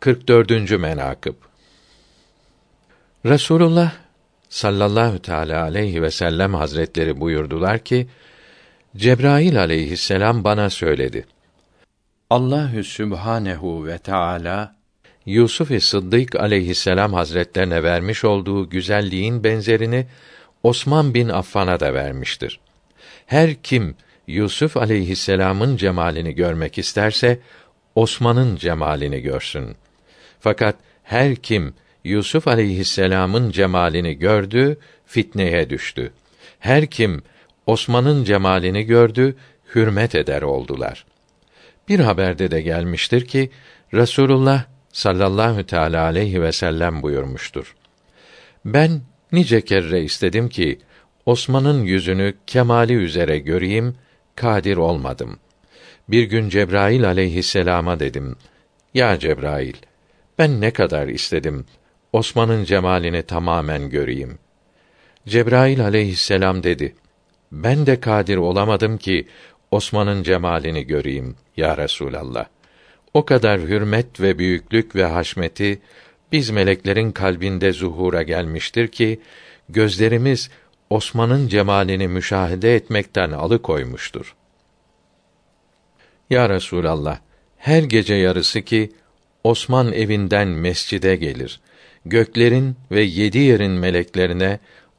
44. menakıb Resulullah sallallahu teala aleyhi ve sellem hazretleri buyurdular ki Cebrail aleyhisselam bana söyledi. Allahü Sübhanehu ve Teala Yusuf Sıddık aleyhisselam hazretlerine vermiş olduğu güzelliğin benzerini Osman bin Affan'a da vermiştir. Her kim Yusuf aleyhisselamın cemalini görmek isterse Osman'ın cemalini görsün. Fakat her kim Yusuf aleyhisselam'ın cemalini gördü, fitneye düştü. Her kim Osman'ın cemalini gördü, hürmet eder oldular. Bir haberde de gelmiştir ki Resulullah sallallahu teala aleyhi ve sellem buyurmuştur. Ben nice kere istedim ki Osman'ın yüzünü kemali üzere göreyim, kadir olmadım. Bir gün Cebrail aleyhisselama dedim: Ya Cebrail, ben ne kadar istedim Osman'ın cemalini tamamen göreyim. Cebrail aleyhisselam dedi: Ben de kadir olamadım ki Osman'ın cemalini göreyim ya Resulallah. O kadar hürmet ve büyüklük ve haşmeti biz meleklerin kalbinde zuhura gelmiştir ki gözlerimiz Osman'ın cemalini müşahede etmekten alıkoymuştur. Ya Resulallah, her gece yarısı ki Osman evinden mescide gelir. Göklerin ve yedi yerin meleklerine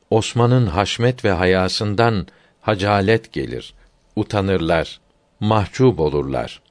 Osman'ın haşmet ve hayasından hacalet gelir. Utanırlar, mahcup olurlar.